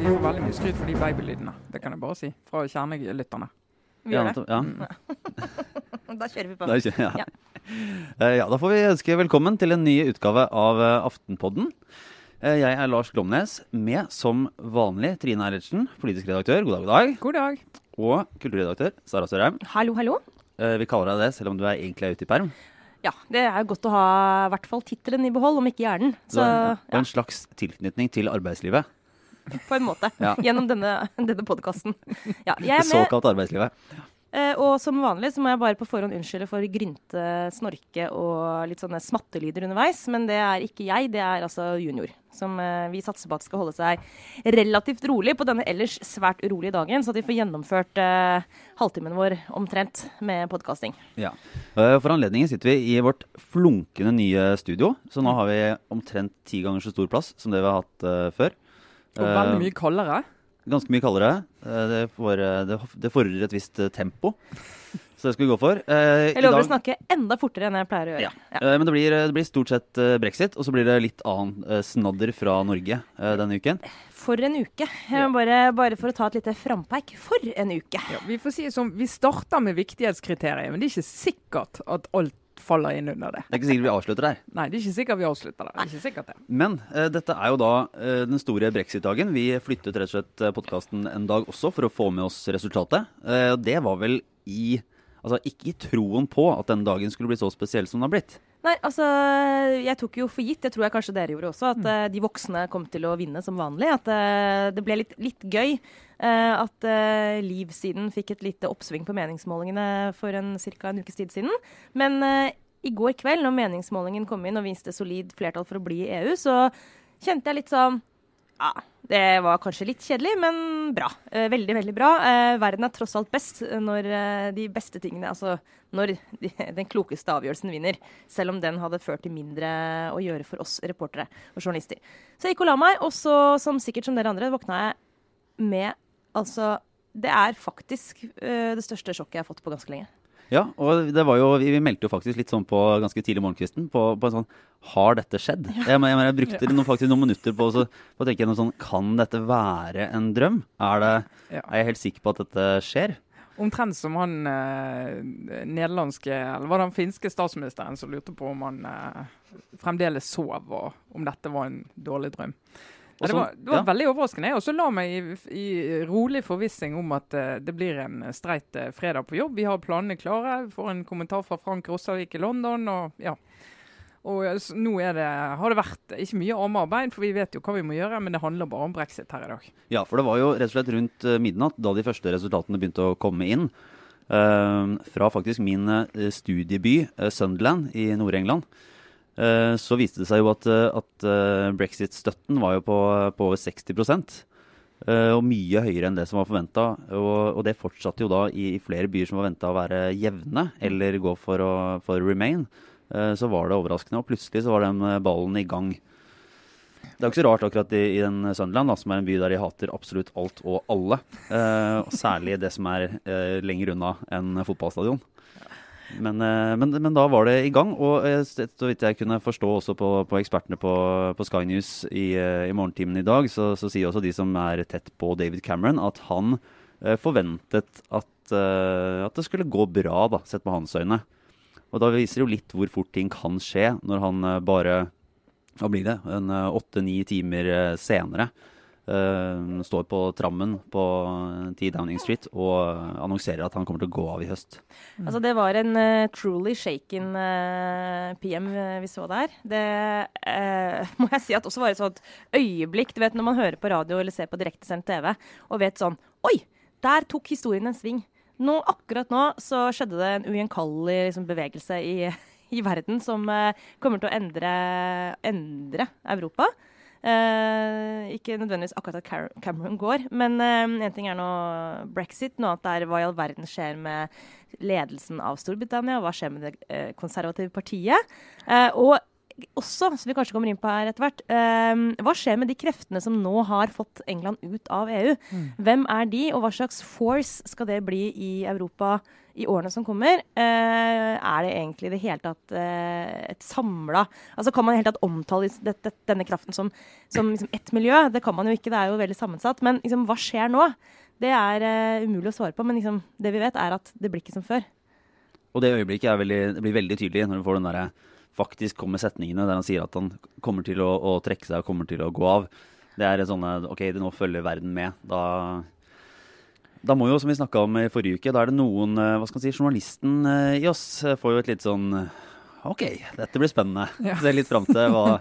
Vi får veldig mye skryt for de babylydene. Det kan jeg bare si. Fra kjernelytterne. Vi Ja, gjør det. ja. Da kjører vi på. Da, kjører, ja. Ja. Eh, ja, da får vi ønske velkommen til en ny utgave av eh, Aftenpodden. Eh, Jeg er Lars Glomnes, med som vanlig Trine Eilertsen, politisk redaktør, god dag, god dag. God dag. Og kulturredaktør Sara Sørheim. Hallo, hallo. Eh, Vi kaller deg det, selv om du er egentlig er ute i perm. Ja, det er godt å ha i hvert fall tittelen i behold, om ikke hjernen. Så og ja, en slags tilknytning til arbeidslivet. på en måte. Ja. Gjennom denne, denne podkasten. Ja, Det såkalte arbeidslivet. Eh, og som vanlig så må jeg bare på forhånd unnskylde for grynte, snorke og litt sånne smattelyder underveis. Men det er ikke jeg, det er altså junior. Som eh, vi satser på at skal holde seg relativt rolig på denne ellers svært urolige dagen, så at vi får gjennomført eh, halvtimen vår omtrent med podkasting. Ja. Eh, For anledningen sitter vi i vårt flunkende nye studio, så nå har vi omtrent ti ganger så stor plass som det vi har hatt eh, før. Og Eh, veldig mye kaldere. Ganske mye kaldere. Eh, Det, får, eh, det, det fordrer et visst eh, tempo, så det skal vi gå for. Eh, Jeg i lover dag- å snakke enda fortere enn jeg pleier å gjøre. Ja. Ja. Eh, Men det blir, det blir stort sett brexit, og så blir det litt annen eh, snadder fra Norge eh, denne uken. For en uke. Ja. bare, bare for å ta et lite frampeik. For en uke. Ja, vi får si det sånn, vi starter med viktighetskriteriet, men det er ikke sikkert at alt faller inn under det. Det er ikke sikkert vi avslutter der. Nei, det er ikke sikkert vi avslutter der. det, er ikke sikkert det. Men eh, dette er jo da eh, den store brexit-dagen. Vi flyttet rett og slett eh, podkasten en dag også for å få med oss resultatet. Eh, det var vel i Altså ikke i troen på at den dagen skulle bli så spesiell som den har blitt. Nei, altså Jeg tok jo for gitt, det tror jeg kanskje dere gjorde også, at eh, de voksne kom til å vinne som vanlig. At eh, det ble litt, litt gøy. Eh, at uh, Liv-siden fikk et lite oppsving på meningsmålingene for ca. en ukes tid siden. Men eh, i går kveld, når meningsmålingen kom inn og viste solid flertall for å bli i EU, så kjente jeg litt sånn ja, det var kanskje litt kjedelig, men bra. Eh, veldig, veldig bra. Eh, verden er tross alt best når eh, de beste tingene Altså når de, den klokeste avgjørelsen vinner. Selv om den hadde ført til mindre å gjøre for oss reportere og journalister. Så jeg gikk og la meg, og så, som sikkert som dere andre, våkna jeg med Altså, det er faktisk uh, det største sjokket jeg har fått på ganske lenge. Ja, og det var jo, vi meldte jo faktisk litt sånn på ganske tidlig morgenkvisten på, på en sånn Har dette skjedd? Jeg, jeg, jeg brukte noen, faktisk noen minutter på, å så- på å tenke noe sånn Kan dette være en drøm? Er, det, Ja. er jeg helt sikker på at dette skjer? Omtrent som han eh, nederlandske, eller var det han finske statsministeren som lurte på om han eh, fremdeles sov, og om dette var en dårlig drøm. Ja, det var, det var ja. veldig overraskende. Og så la meg i, i rolig forvissing om at uh, det blir en streit uh, fredag på jobb. Vi har planene klare. Vi får en kommentar fra Frank Rossavik i London. og ja. Og så, nå det, har det vært ikke mye armarbeid, for vi vet jo hva vi må gjøre, men det handler bare om brexit her i dag. Ja, for det var jo rett og slett rundt eh, midnatt da de første resultatene begynte å komme inn. Uh, fra faktisk min eh, studieby eh, Sunderland i Nord-England. Eh, så viste det seg jo at, eh, at eh, brexit-støtten var jo på, på over 60 eh, og mye høyere enn det som var forventa. Og, og det fortsatte jo da i, i flere byer som var venta å være jevne, eller gå for, å, for remain. Så var det overraskende, og plutselig så var den ballen i gang. Det er jo ikke så rart akkurat i, i den Sunderland, da, som er en by der de hater absolutt alt og alle. Eh, særlig det som er eh, lenger unna enn fotballstadion. Men, eh, men, men da var det i gang, og eh, så vidt jeg kunne forstå også på, på ekspertene på, på Sky News i, eh, i morgentimen i dag, så, så sier også de som er tett på David Cameron, at han forventet at, at det skulle gå bra, da, sett med hans øyne. Og da viser det jo litt hvor fort ting kan skje når han bare hva blir det, en åtte-ni timer senere eh, står på trammen på eh, 10 Downing Street og eh, annonserer at han kommer til å gå av i høst. Altså, det var en uh, truly shaken uh, PM eh, vi så der. Det eh, må jeg si at også var et sånt øyeblikk du vet når man hører på radio eller ser på direktesendt TV og vet sånn Oi! Der tok historien en sving. Nå, akkurat nå så skjedde det en ugjenkallelig liksom, bevegelse i, i verden som eh, kommer til å endre, endre Europa. Eh, ikke nødvendigvis akkurat at Cameron går, men én ting er nå brexit, noe annet er hva i all verden skjer med ledelsen av Storbritannia, og hva skjer med det eh, konservative partiet. Eh, og også, som vi kanskje kommer inn på her etter hvert, eh, hva skjer med de kreftene som nå har fått England ut av EU? Mm. Hvem er de, og hva slags force skal det bli i Europa i årene som kommer? Eh, er det egentlig i det hele tatt eh, et samla Altså Kan man i det hele tatt omtale denne kraften som, som liksom ett miljø? Det kan man jo ikke, det er jo veldig sammensatt. Men liksom, hva skjer nå? Det er uh, umulig å svare på, men liksom, det vi vet, er at det blir ikke som før. Og det øyeblikket veldig, det blir veldig tydelig når du får den der, faktisk kommer setningene der han sier at han kommer til å, å trekke seg og kommer til å gå av. Det er sånne OK, det nå følger verden med. Da, da må jo, som vi snakka om i forrige uke, da er det noen eh, Hva skal man si, journalisten eh, i oss får jo et litt sånn OK, dette blir spennende. Ja. Se litt fram til hva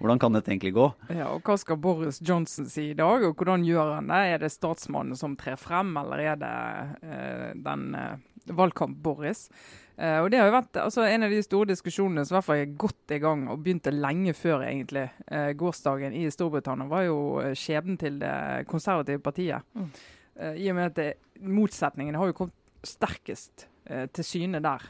hvordan kan dette egentlig gå? Ja, og Hva skal Boris Johnson si i dag, og hvordan gjør han det? Er det statsmannen som trer frem, eller er det eh, den eh, valgkamp-Boris. Uh, og det har jo vært altså, En av de store diskusjonene som i hvert fall er godt i gang, og begynte lenge før egentlig uh, gårsdagen i Storbritannia, var jo uh, skjebnen til det konservative partiet. Mm. I og med at det, motsetningene har jo kommet sterkest til syne der.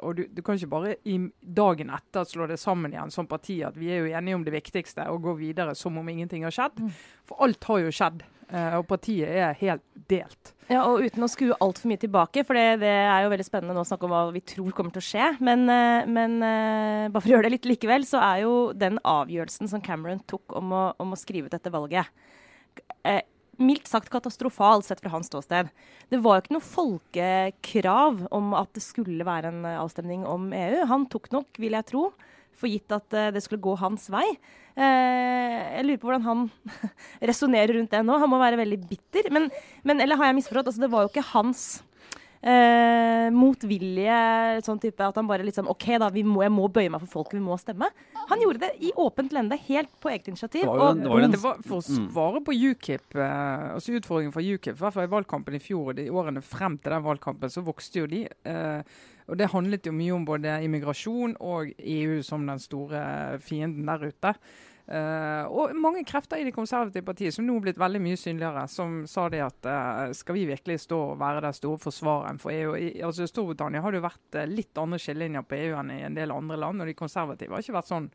og du, du, kan ikke bare i dagen etter slå det sammen igjen som parti at vi er jo enige om det viktigste og gå videre som om ingenting har skjedd. Mm. For alt har jo skjedd. Uh, og partiet er helt delt. Ja, og Uten å skue altfor mye tilbake, for det, det, er jo veldig spennende nå å snakke om hva vi tror kommer til å skje. Men, uh, men uh, bare for å gjøre det litt likevel, så er jo den avgjørelsen som Cameron tok om å, om å skrive ut dette valget, mildt sagt katastrofal sett fra hans ståsted. Det var jo ikke noe folkekrav om at det skulle være en avstemning om EU. Han tok nok, vil jeg tro, for gitt at det skulle gå hans vei. Eh, jeg lurer på hvordan han resonnerer rundt det nå. Han må være veldig bitter. Men, men eller har jeg misforstått? Altså, det var jo ikke hans eh, motvilje, sånn type at han bare liksom OK, da, må, jeg må bøye meg for folket, vi må stemme. Han gjorde det i åpent lende, helt på eget initiativ. Det var, jo, det var, det var for å mm. svare på UKIP, eh, altså utfordringen for UKIP, i hvert fall i valgkampen i fjor og de årene frem til den valgkampen, så vokste jo de. Eh, og Det handlet jo mye om både immigrasjon og EU som den store fienden der ute. Uh, og mange krefter i det konservative partiet som nå er blitt veldig mye synligere, som sa det at uh, skal vi virkelig stå og være den store forsvareren for EU? I altså Storbritannia har det jo vært uh, litt andre skillelinjer på EU enn i en del andre land, og de konservative har ikke vært sånn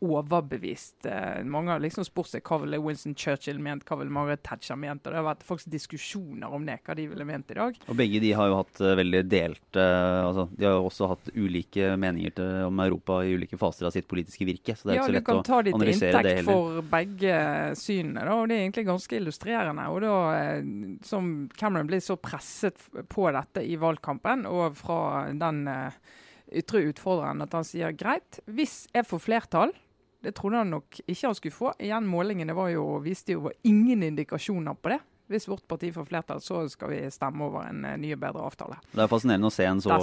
overbevist. Eh, mange har liksom spurt seg hva ville Winston Churchill ment, hva ville Margaret Thatcher ment. og Det har vært faktisk diskusjoner om det, hva de ville ment i dag. Og Begge de har jo hatt uh, veldig delt uh, altså, De har jo også hatt ulike meninger til, om Europa i ulike faser av sitt politiske virke. så det er ja, ikke så lett å analysere det heller. Ja, Du kan ta ditt inntekt for begge synene, da, og det er egentlig ganske illustrerende. og da, Som Cameron blir så presset på dette i valgkampen, og fra den ytre utfordreren at han sier greit, hvis jeg får flertall det trodde han nok ikke han skulle få. Igjen, Målingene var jo, viste jo ingen indikasjoner på det. Hvis vårt parti får flertall, så skal vi stemme over en uh, ny og bedre avtale. Det er fascinerende å se en så,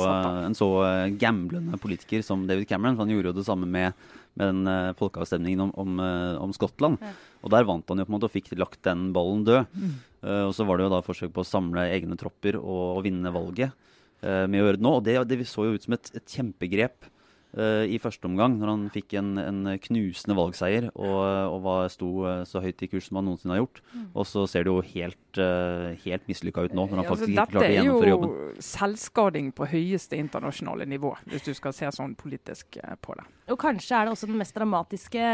en så uh, gamblende politiker som David Cameron. for Han gjorde jo det samme med, med den uh, folkeavstemningen om, om, om Skottland. Ja. Og Der vant han jo på en måte og fikk lagt den ballen død. Mm. og Så var det jo da forsøk på å samle egne tropper og, og vinne valget med å gjøre det nå. Og det, det så jo ut som et, et kjempegrep uh, i første omgang, når han fikk en, en knusende valgseier og, og var, sto uh, så høyt i kurs som han noensinne har gjort. Mm. Og så ser det jo helt, uh, helt mislykka ut nå, når han faktisk altså, ikke klarte å gjennomføre jobben. Dette er jo selvskading på høyeste internasjonale nivå, hvis du skal se sånn politisk på det. Og kanskje er det også den mest dramatiske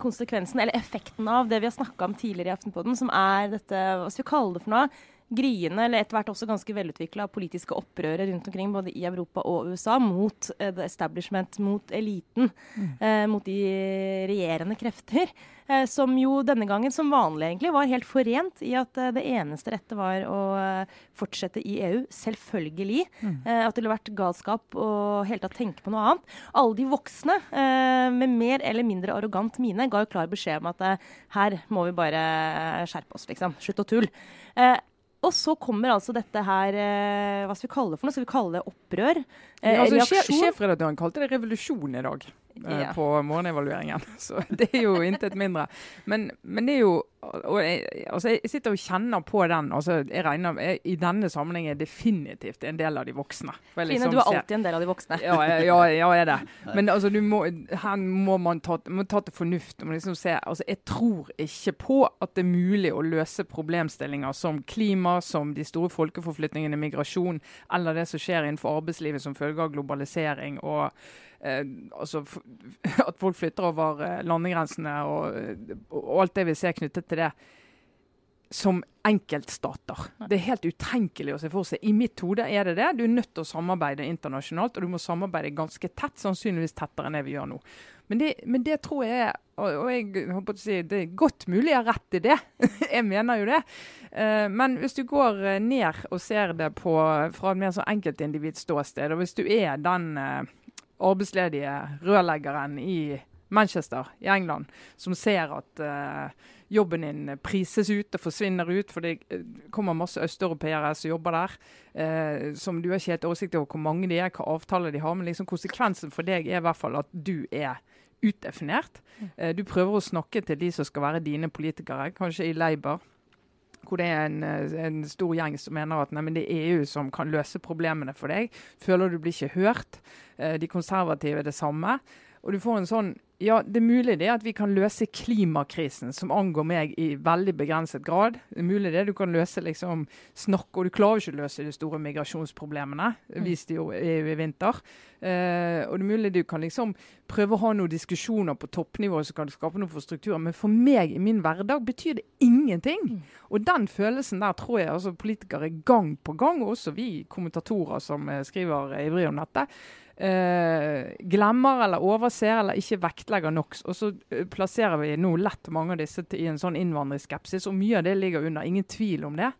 konsekvensen, eller effekten av det vi har snakka om tidligere i Aftenpodden, som er dette, hva skal vi kalle det for noe? Gryende, eller etter hvert også ganske velutvikla politiske opprøret rundt omkring både i Europa og USA mot uh, the establishment, mot eliten, mm. uh, mot de regjerende krefter. Uh, som jo denne gangen, som vanlig egentlig, var helt forent i at det eneste rette var å fortsette i EU. Selvfølgelig. Mm. at det ville vært galskap å helt tatt tenke på noe annet. Alle de voksne med mer eller mindre arrogant mine ga jo klar beskjed om at her må vi bare skjerpe oss, liksom. Slutt å tulle. Og så kommer altså dette her eh, Hva skal vi kalle det for noe? Skal vi kalle det opprør? Eh, ja, altså, Sjefredaktøren kalte det revolusjon i dag ja. på morgenevalueringen. Så det er jo intet mindre. Men, men, det er jo og jeg, altså jeg sitter og kjenner på den. altså jeg regner jeg, I denne sammenhengen er definitivt en del av de voksne. Trine, liksom du er alltid en del av de voksne. Ja, ja, ja jeg er det. Men altså, må, her må man ta, må ta til fornuft. Liksom se, altså, jeg tror ikke på at det er mulig å løse problemstillinger som klima, som de store folkeforflytningene, migrasjon, eller det som skjer innenfor arbeidslivet som følge av globalisering. og eh, altså, at folk flytter over eh, landegrensene og, og, alt det vi ser knyttet til det, som enkeltstater. Det er helt utenkelig å se for seg. I mitt hode er det det. Du er nødt til å samarbeide internasjonalt, og du må samarbeide ganske tett, sannsynligvis tettere enn det vi gjør nå. Men det, men det tror jeg er og, jeg håper å si, Det er godt mulig jeg har rett i det. jeg mener jo det. Uh, men hvis du går eh, ned og ser det på, fra et mer sånn enkeltindividståsted, og hvis du er den arbeidsledige rørleggeren i Manchester i England som ser at uh, jobben din prises ut og forsvinner ut, for det eh, kommer masse østeuropeere som jobber der. Uh, som du har ikke helt oversikt over hvor mange de er, hva avtaler de har. Men liksom konsekvensen for deg er i hvert fall at du er utdefinert. Uh, du prøver å snakke til de som skal være dine politikere, kanskje i Labour hvor det er en, eh, en, stor gjeng som mener at nei, det er EU som kan løse problemene for deg. Føler du blir ikke hørt. Eh, de konservative er det samme. Og du får en sånn ja, det er mulig det at vi kan løse klimakrisen, som angår meg i veldig begrenset grad. Det er mulig det du kan løse liksom snakk, og du klarer ikke å løse de store migrasjonsproblemene. Det mm. viste jo EU i vinter. Eh, og det er mulig du kan liksom prøve å ha noen diskusjoner på toppnivå som kan skape noen for strukturer, men for meg i min hverdag betyr det ingenting. Mm. Og den følelsen der tror jeg altså politikere gang på gang, og også vi kommentatorer som eh, skriver ivrig om dette, eh, glemmer eller overser eller ikke vektlegger nok. Og så eh, plasserer vi nå lett mange av disse i en sånn innvandringsskepsis, og mye av det ligger under. Ingen tvil om det.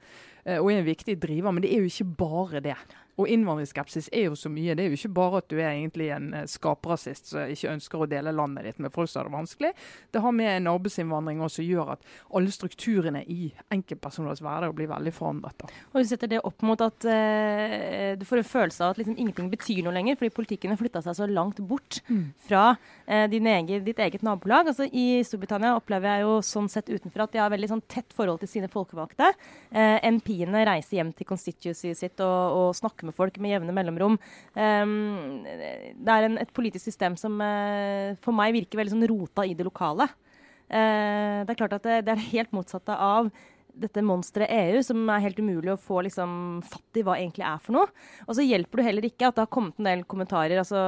Eh, og er en viktig driver, men det er jo ikke bare det. Og innvandringsskepsis er jo så mye. Det er jo ikke bare at du er egentlig en eh, skaprasist som ikke ønsker å dele landet ditt med folk som har det vanskelig. Det har med en arbeidsinnvandring også gjør at alle strukturene i enkeltpersoners hverdag blir veldig forandret. Da. Og Du setter det opp mot at uh, du får en følelse av at liksom ingenting betyr noe lenger, fordi politikken har flytta seg så langt bort mm. fra uh, egen, ditt eget nabolag. Altså, I Storbritannia opplever jeg jo sånn sett utenfra at de har veldig sånn, tett forhold til sine folkevalgte. Uh, MP-ene reiser hjem til constituency sitt og, og snakker med med folk med jevne mellomrom. Um, det er en, et politisk system som uh, for meg virker veldig sånn rota i det lokale. Uh, det er klart at det, det er helt motsatte av dette monsteret EU, som er helt umulig å få liksom, fatt i hva egentlig er for noe. Og så hjelper det heller ikke at det har kommet en del kommentarer. altså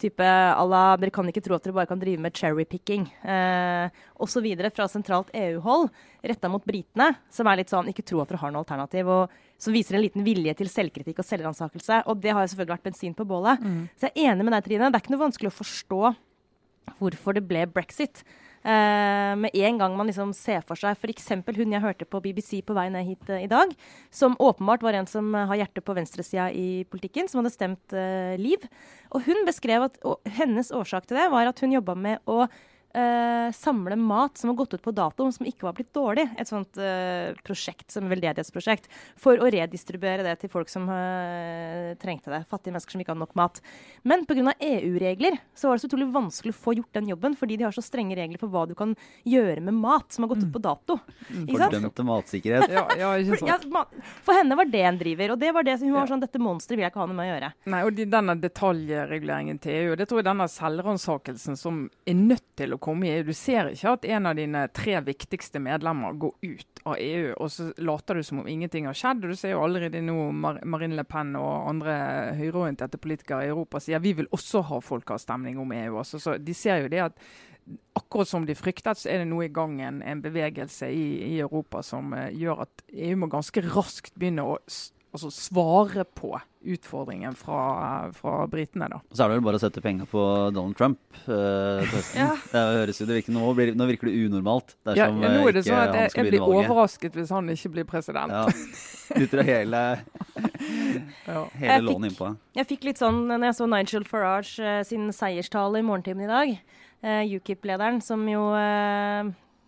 type à la Dere kan ikke tro at dere bare kan drive med cherrypicking eh, osv. fra sentralt EU-hold retta mot britene, som er litt sånn ikke tro at dere har noe alternativ. og som viser en liten vilje til selvkritikk og selvransakelse. Og det har jo selvfølgelig vært bensin på bålet. Mm. Så jeg er enig med deg, Trine. Det er ikke noe vanskelig å forstå hvorfor det ble brexit. Uh, med en gang man liksom ser for seg f.eks. hun jeg hørte på BBC på vei ned hit uh, i dag, som åpenbart var en som har hjertet på venstresida i politikken, som hadde stemt Liv. Og hun beskrev at hennes årsak til det var at hun jobba med å uh, samle mat som har gått ut på dato, som ikke var blitt dårlig. Et sånt uh, prosjekt som veldedighetsprosjekt. For å redistribuere det til folk som uh, trengte det. Fattige mennesker som ikke hadde nok mat. Men pga. EU-regler så var det så utrolig vanskelig å få gjort den jobben, fordi de har så strenge regler for hva du kan gjøre med mat som har gått ut på dato. Mm. Fordømte matsikkerhet. ja, ja, ikke sant. Ja, for henne var det en driver. Og det var det som hun var sånn Dette monsteret vil jeg ikke ha noe med å gjøre. Nei, og de, denne detaljreguleringen til EU, det tror jeg denne selvransakelsen som er nødt til å komme i EU. Du ser ikke at en av dine tre viktigste medlemmer går ut av EU, og så later du som om ingenting har skjedd. og Du ser jo allerede nå Mar Marine Le Pen og andre høyreorienterte politikere i Europa sier vi vil også ha folkeavstemning om EU. Også. Så De ser jo det at akkurat som de fryktet, så er det nå i gang en, en bevegelse i, i, Europa som uh, gjør at EU må ganske raskt begynne å altså svare på utfordringen fra, fra britene. da. Så er det vel bare å sette penger på Donald Trump. Eh, ja. Det høres jo det virker, nå, blir, nå virker det unormalt. Ja, ja, nå er det sånn at jeg, jeg blir overrasket hvis han ikke blir president. Ja. Du tror hele, hele lånet innpå. Jeg fikk litt sånn når jeg så Nigel Farage uh, sin seierstale i morgentimen i dag, uh, UKIP-lederen, som jo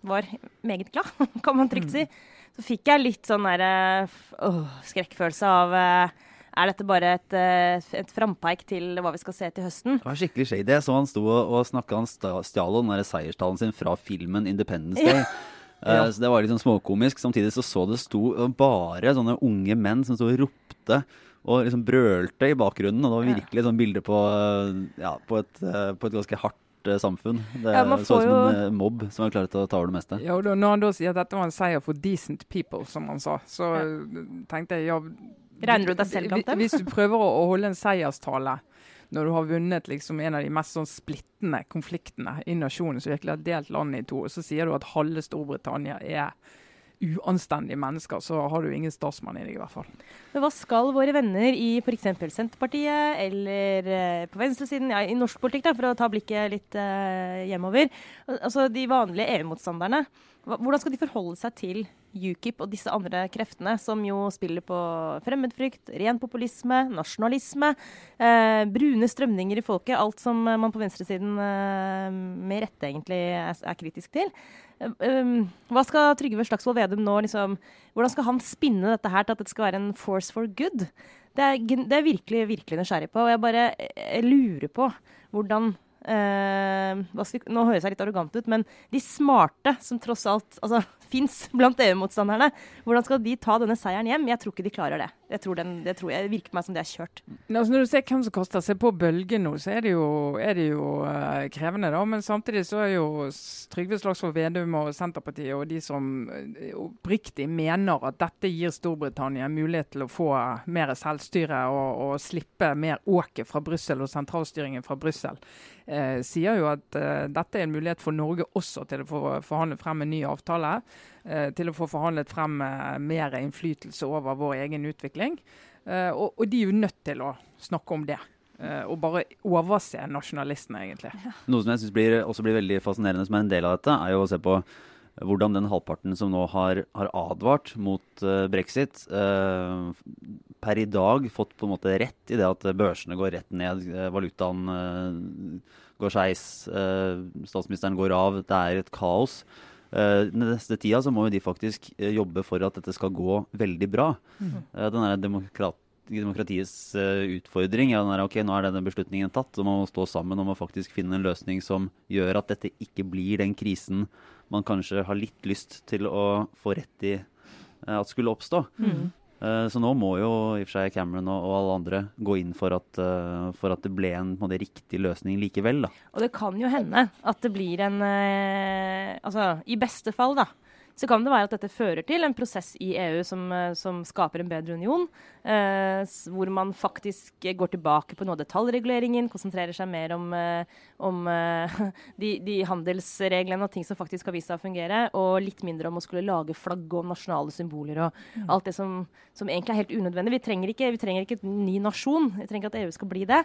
var meget glad, kan man trygt si. Mm så fikk jeg litt sånn der, øh, skrekkfølelse av øh, er dette bare et, uh, et frampeik til hva vi skal se til høsten? Det var skikkelig shady. Så han sto og snakka, han stjal den seierstalen sin fra filmen 'Independence Day'. Ja. Eh, Ja. Så det var litt sånn småkomisk. Samtidig så så det sto bare sånne unge menn som sto og ropte og liksom brølte i bakgrunnen. Og det var virkelig et sånn bilde på, eh, ja, på, et, eh, på et ganske hardt eh, samfunn. Det Ja, så ut som en jo- en mobb som har klart å ta over det meste. Ja, og da, Når han da sier at dette var en seier for decent people, som han sa, så Ja. eh, tenkte jeg ja Regner du deg selv blant dem? Hvis du prøver å holde en seierstale når du har vunnet liksom en av de mest sånn splittende konfliktene i nasjonen, som virkelig har delt landet i to, og så sier du at halve Storbritannia er uanstendige mennesker, så har du ingen statsmann i deg, i hvert fall. Men hva skal våre venner i f.eks. Senterpartiet eller eh, på venstresiden, ja, i norsk politikk, da, for å ta blikket litt eh, hjemover, altså de vanlige EU-motstanderne, hvordan skal de forholde seg til UKIP og disse andre kreftene, som jo spiller på fremmedfrykt, ren populisme, nasjonalisme, eh, brune strømninger i folket, alt som man på venstresiden eh, med rette egentlig er, er kritisk til. Eh, um, hva skal Trygve Slagsvold Vedum nå liksom Hvordan skal han spinne dette her til at det skal være en force for good? Det er, det er virkelig, virkelig nysgjerrig på. Og jeg bare jeg lurer på hvordan Uh, vi, Nå høres jeg litt arrogant ut, men de smarte som tross alt altså, fins blant EU-motstanderne, hvordan skal de ta denne seieren hjem? Jeg tror ikke de klarer det. Jeg tror den, det tror jeg, virker meg som det er kjørt. Altså når du ser hvem som kaster seg på bølgen nå, så er det jo, er det jo uh, krevende. da, Men samtidig så er jo Trygve Slagsvold Vedum og Senterpartiet og de som oppriktig uh, mener at dette gir Storbritannia mulighet til å få mer selvstyre og, og slippe mer åket fra Brussel og sentralstyringen fra Brussel, uh, sier jo at eh, dette er en mulighet for Norge også til å få forhandle frem en ny avtale. Eh, til å få forhandlet frem eh, mer innflytelse over vår egen utvikling. Eh, og, de er jo nødt til å snakke om det. og bare overse nasjonalistene, egentlig. Noe som jeg blir, også blir veldig fascinerende som er en del av dette, er jo å se på hvordan den halvparten som nå har, har advart mot uh, brexit, uh, per i dag fått på en måte rett i det at børsene går rett ned, valutaen uh, går skeis, statsministeren går av, det er et kaos. Eh, den neste tida så må jo de faktisk eh, jobbe for at dette skal gå veldig bra. Eh, den er demokrat demokratiets utfordring er den der, ok, nå er denne beslutningen tatt, og man må stå sammen om å faktisk finne en løsning som gjør at dette ikke blir den krisen man kanskje har litt lyst til å få rett i at skulle oppstå. Eh, så nå må jo i og for seg Cameron og, og alle andre gå inn for at, eh, for at det ble en en riktig løsning likevel. Da. Og det kan jo hende at det blir en eh, Altså, i beste fall, da. Så kan det være at dette fører til en prosess i EU som, eh, som skaper en bedre union. eh, hvor man faktisk går tilbake på noe av detaljreguleringen, konsentrerer seg mer om, eh, om eh, de, de handelsreglene og ting som faktisk har vist seg å fungere, og litt mindre om å skulle lage flagg og nasjonale symboler og alt det som, som egentlig er helt unødvendig. Vi trenger, ikke, vi trenger ikke en ny nasjon. Vi trenger ikke at EU skal bli det.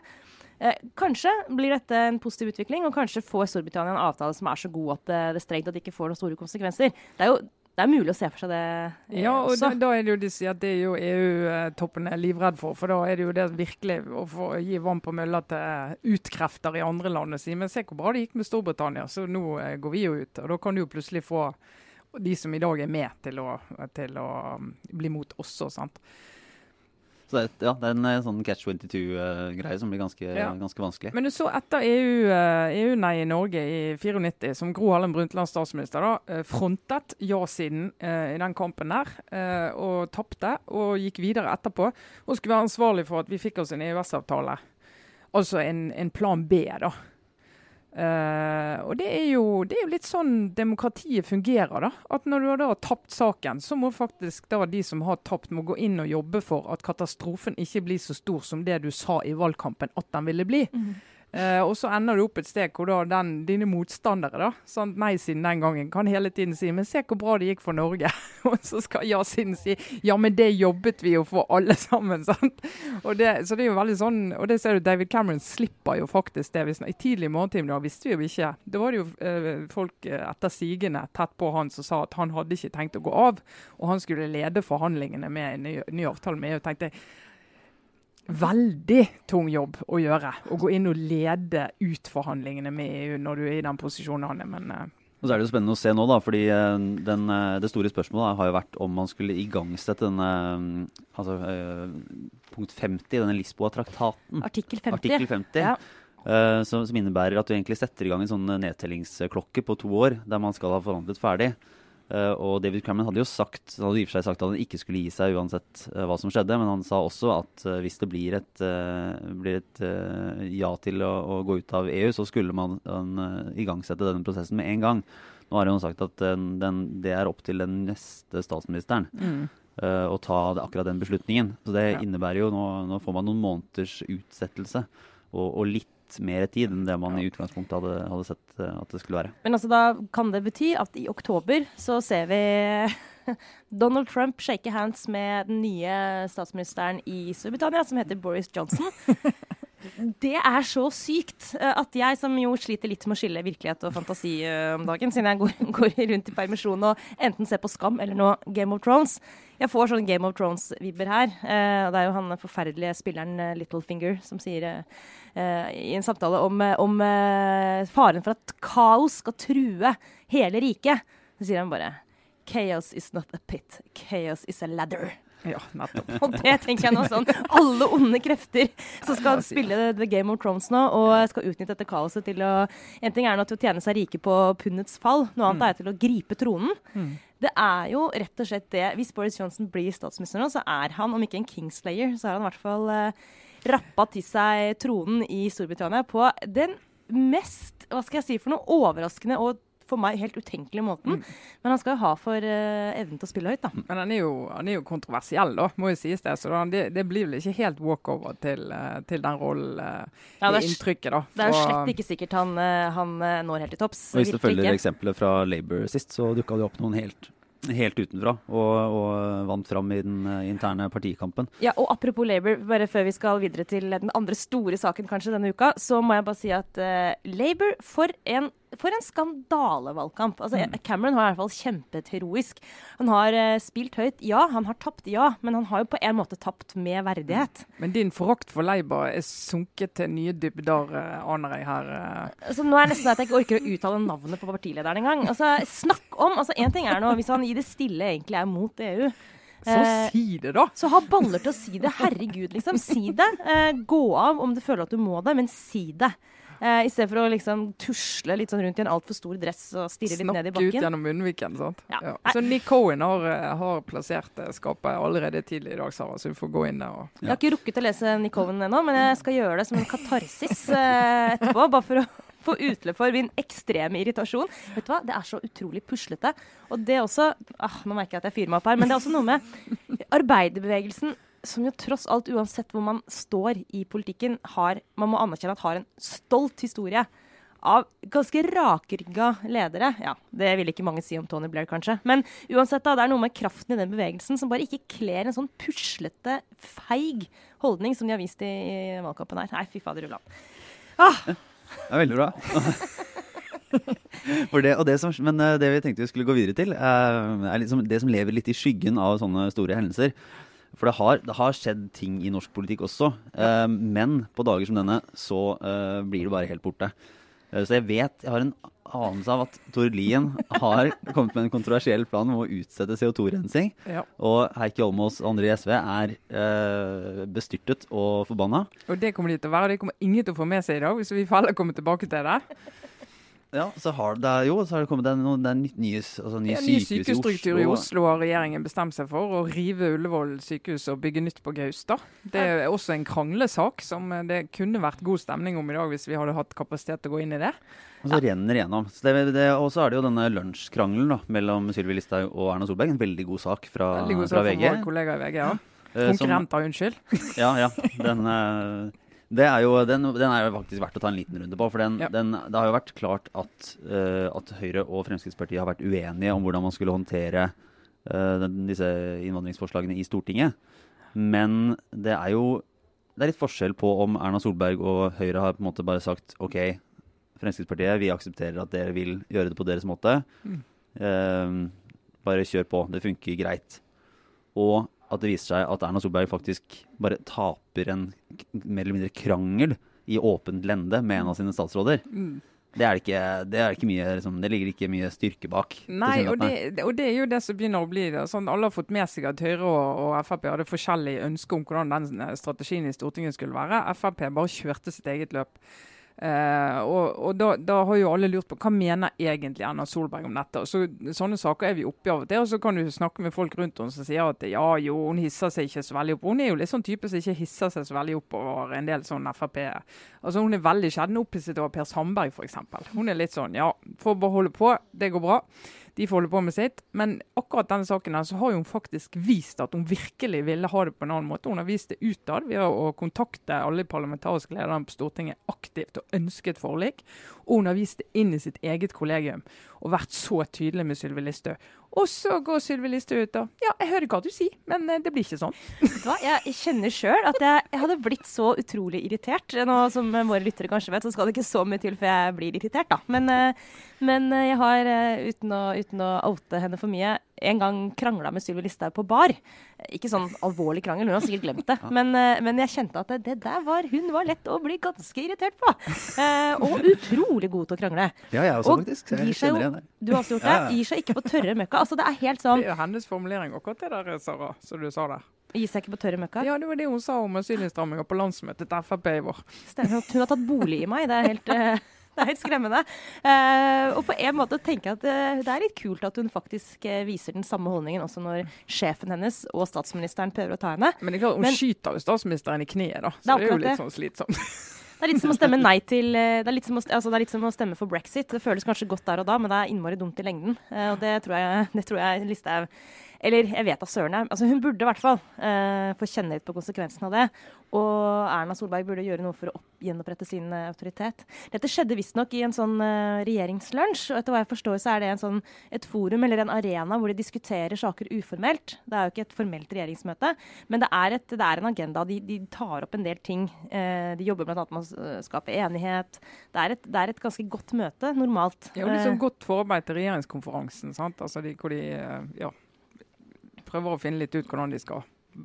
Eh, kanskje blir dette en positiv utvikling, og kanskje får Storbritannia en avtale som er så god at det, det strengt at det ikke får noen store konsekvenser. Det er jo det er mulig å se for seg det eh, Ja, og da, da er det jo de sier at det er jo EU-toppen er livredd for. For da er det jo det virkelig å få gi vann på mølla til utkrefter i andre land og si men se hvor bra det gikk med Storbritannia, så nå eh, går vi jo ut. Og da kan du jo plutselig få de som i dag er med til å, til å um, bli mot også, sant. Så det, ja, det er en eh, sånn catch 22-greie som blir ganske, Ja. ganske vanskelig. Men du så etter EU-nei EU-nei i Norge i 94, som Gro Harlem Brundtland statsminister da, eh, frontet ja-siden eh, i den kampen der, eh, og tapte, og gikk videre etterpå, og skulle være ansvarlig for at vi fikk oss en EØS-avtale. Altså en, en plan B, da. Eh, og det er, jo, det er jo litt sånn demokratiet fungerer, da. At når du har tapt saken, så må faktisk da de som har tapt, må gå inn og jobbe for at katastrofen ikke blir så stor som det du sa i valgkampen at den ville bli. Eh, og så ender du opp et sted hvor da den, dine motstandere, da, sant, nei-siden den gangen, kan hele tiden si men se hvor bra det gikk for Norge. og så skal ja-siden si ja, men det jobbet vi jo for alle sammen. sant? Og det, så det er jo veldig sånn, og det ser du, David Cameron slipper jo faktisk det. I tidlig morgentime da visste vi jo ikke. Da var det jo eh, folk eh, etter sigende tett på han som sa at han hadde ikke tenkt å gå av. Og han skulle lede forhandlingene med en ny, ny avtale med EU. tenkte jeg, veldig tung jobb å gjøre. Å gå inn og lede ut forhandlingene med EU når du er i den posisjonen han er. Men eh, Og så er det jo spennende å se nå, da, fordi eh, den, eh, det store spørsmålet har jo vært om man skulle igangsette denne altså, punkt 50 denne Lisboa-traktaten. Artikkel 50. Artikkel 50. Ja. eh, som, som innebærer at du egentlig setter i gang en sånn nedtellingsklokke på to år, der man skal ha forhandlet ferdig. Uh, og David Cameron hadde jo sagt hadde i og for seg sagt at han ikke skulle gi seg uansett uh, hva som skjedde, men han sa også at uh, hvis det blir et, blir et ja til å, å, gå ut av EU, så skulle man igangsette denne prosessen med en gang. Nå har han sagt at den, det er opp til den neste statsministeren mm. å ta akkurat den beslutningen. Så det ja. innebærer jo nå, nå, får man noen måneders utsettelse og, og litt mer tid enn det man i utgangspunktet hadde, hadde, sett eh, at det skulle være. Men altså, da kan det bety at i oktober så ser vi Donald Trump shake hands med den nye statsministeren i Storbritannia, som heter Boris Johnson. Det er så sykt eh, at jeg, som jo sliter litt med å skille virkelighet og fantasi eh, om dagen, siden jeg går, går rundt i permisjon og enten ser på Skam eller nå Game of Thrones Jeg får sånn Game of Thrones-vibber her. Eh, og det er jo han forferdelige spilleren Littlefinger som sier i en samtale om, om faren for at kaos skal true hele riket. Så sier han bare Chaos is not a pit. Chaos is a ladder. Ja, og det tenker jeg nå sånn. Alle onde krefter som skal spille The Game of Thrones nå, og skal utnytte dette kaoset til å En ting er nå til å tjene seg rike på pundets fall, noe annet mm. er til å gripe tronen. Det er jo rett og slett det Hvis Boris Johnson blir statsminister nå, så er han, om ikke en Kingslayer, så har han i hvert fall uh, rappa til seg tronen i Storbritannia på den mest, hva skal jeg si for noe, overraskende og for meg helt utenkelige måten. Mm. Men han skal jo ha for uh, evnen til å spille høyt, da. Men han er jo, han er jo kontroversiell, da, må jo sies det. Så det, det, blir vel ikke helt walkover til, uh, til den rollen, uh, ja, det, inntrykket, da. Det er slett ikke sikkert han, han når helt til topps. Og Hvis du følger eksempelet fra Labour sist, så dukka det opp noen helt helt utenfra og, og, vant fram i den interne partikampen. Ja, og Apropos Labour, bare før vi skal videre til den andre store saken kanskje denne uka, så må jeg bare si at uh, Labour, for en for en skandalevalgkamp. Altså, mm. Cameron har i hvert fall kjempet heroisk. Han har uh, spilt høyt, ja. Han har tapt, ja. Men han har jo på en måte tapt med verdighet. Mm. Men din forakt for Leiber er sunket til nye dybder, uh, aner jeg her. Uh. Altså, nå er det nesten at jeg ikke orker å uttale navnet på partilederen engang. Altså, snakk om altså Én ting er nå hvis han i det stille egentlig er mot EU. Så si det, da! Så ha baller til å si det. Herregud, liksom. Si det. gå av om du føler at du må det, men si det. Uh, I stedet for å liksom tusle litt sånn rundt i en altfor stor dress og stirre litt ned i bakken. Snakke ut gjennom munnviken. sant? Ja. Ja. Så Nick Cohen har, eh, har, plassert eh, skapet allerede tidlig i dag, Sara, så du får gå inn der og Jeg har ikke rukket å lese Nick Cohen ennå, men jeg skal gjøre det som en katarsis eh, etterpå. bare for å få utløp for min ekstreme irritasjon. Vet du hva, Det er så utrolig puslete. Og det også ah, Nå merker jeg at jeg fyrer meg opp her, men det er også noe med arbeiderbevegelsen som jo tross alt, uansett hvor man står i politikken, har, man må anerkjenne at har en stolt historie av ganske rakrygga ledere. Ja, det vil ikke mange si om Tony Blair, kanskje. Men uansett, da, det er noe med kraften i den bevegelsen som bare ikke kler en sånn puslete, feig holdning som de har vist i, i valgkampen her. Nei, fy fader ulland. Ah! Det er veldig bra. det, det som, men eh, det vi tenkte vi skulle gå videre til, er, er liksom det som lever litt i skyggen av sånne store hendelser. For det har, det har, skjedd ting i norsk politikk også. Uh, men på dager som denne så uh, blir det bare helt borte. Uh, så jeg vet, jeg har en anelse av at Tord Lien har kommet med en kontroversiell plan om å utsette CO2-rensing. Ja. Og Heikki Holmås og andre i SV er bestyrtet og forbanna. Og det kommer de til å være. Det kommer ingen til å få med seg i dag, hvis vi får kommer komme tilbake til det. Ja, så har det, jo, så har det kommet en, ny sykehus altså, Oslo. En ny sykehusstruktur i Oslo. har regjeringen bestemt seg for. Å rive Ullevål sykehus og bygge nytt på Gaustad. Det er også en kranglesak som eh, det kunne vært god stemning om i dag hvis vi hadde hatt kapasitet til å gå inn i det. Og så renner igjennom. og så er det jo denne lunsjkrangelen mellom Sylvi Listhaug og Erna Solberg. En veldig god sak fra, veldig god sak fra VG. Vår kollega i VG, ja. Eh, Konkurrenter, unnskyld. Ja, ja. Den... Det er jo, den, den, er jo faktisk verdt å ta en liten runde på. For den, ja. den, det har jo vært klart at, uh, at, Høyre og Fremskrittspartiet har vært uenige om hvordan man skulle håndtere uh, disse innvandringsforslagene i Stortinget. Men det er jo det er litt forskjell på om Erna Solberg og Høyre har på en måte bare sagt OK, Fremskrittspartiet, vi aksepterer at dere vil gjøre det på deres måte. Mm. Uh, bare kjør på. Det funker greit. Og at det viser seg at Erna Solberg faktisk bare taper en mer eller mindre krangel i åpent lende med en av sine statsråder. Mm. Det, er ikke, det, er ikke mye, liksom, det ligger ikke mye styrke bak. Nei, og det, og det, er jo det som begynner å bli det. Sånn, alle har fått med seg at Høyre og, og Frp hadde forskjellige ønsker om hvordan den strategien i Stortinget skulle være. Frp bare kjørte sitt eget løp. Uh, og, og da, da, har jo alle lurt på hva mener egentlig Erna Solberg om dette. Og så, sånne saker er vi oppi av og til. Og så kan du snakke med folk rundt henne som sier at ja, jo, hun hisser seg ikke så veldig opp. Hun er jo litt sånn type som ikke hisser seg så veldig opp over en del sånn Frp. Altså Hun er veldig sjelden opphisset over Per Sandberg f.eks. Hun er litt sånn ja, får bare holde på, det går bra de får holde på med sitt. Men akkurat denne saken her, så har hun faktisk vist at hun virkelig ville ha det på en annen måte. Hun har vist det utad ved å kontakte alle parlamentariske lederne på Stortinget aktivt og ønsket forlik. Og hun har vist det inn i sitt eget kollegium og vært så tydelig med Sylvi Listhaug. Og så går Sylvi Listhaug ut og Ja, jeg hører hva du sier, men eh, det blir ikke sånn. Hva? Jeg kjenner sjøl at jeg, jeg, hadde blitt så utrolig irritert. Nå som våre lyttere kanskje vet, så skal det ikke så mye til før jeg blir irritert, da. Men, eh, men jeg har, eh, uten å, uten å oute henne for mye, en gang krangla med Sylvi Listhaug på bar. Ikke sånn alvorlig krangel, hun har sikkert glemt det. Men, eh, men jeg kjente at det, der var hun var lett å bli ganske irritert på. Eh, og utrolig god til å krangle. Ja, jeg også, og faktisk. Jeg kjenner igjen det. Du har også gjort det. Gir seg ikke på tørre møkka. Altså, det er helt sånn Det er jo hennes formulering akkurat det der, Sara, som du sa der. Gi seg ikke på tørre møkka? Ja, det var det hun sa om asylinnstramminga på landsmøtet til Frp i vår. Stemmer. Hun har tatt bolig i meg. Det er helt uh, det er helt skremmende. Uh, og på en måte tenker jeg at det, det, er litt kult at hun faktisk uh, viser den samme holdningen også når sjefen hennes og statsministeren prøver å ta henne. Men det er klart, hun Men, skyter jo statsministeren i kneet, da. Så det er, det er jo litt sånn slitsomt. Det er litt som å stemme nei til eh, det er, litt som å, altså det er litt som å stemme for brexit. Det føles kanskje godt der og da, men det er innmari dumt i lengden. Og det tror jeg, det tror jeg Listhaug eller jeg vet da søren. Altså, hun burde i hvert fall uh, få kjenne litt på konsekvensen av det. Og Erna Solberg burde gjøre noe for å opp, gjenopprette sin uh, autoritet. Dette skjedde visstnok i en sånn uh, regjeringslunsj. Og etter hva jeg forstår, så er det sånn, et forum eller en arena hvor de diskuterer saker uformelt. Det er jo ikke et formelt regjeringsmøte, men det er, et, det er en agenda. De, de, tar opp en del ting. de jobber bl.a. med å skape enighet. Det er, et, det er, et, ganske godt møte, normalt. Det er jo liksom godt forarbeid til regjeringskonferansen. sant? Altså de, hvor de, ja prøver å finne litt ut hvordan de skal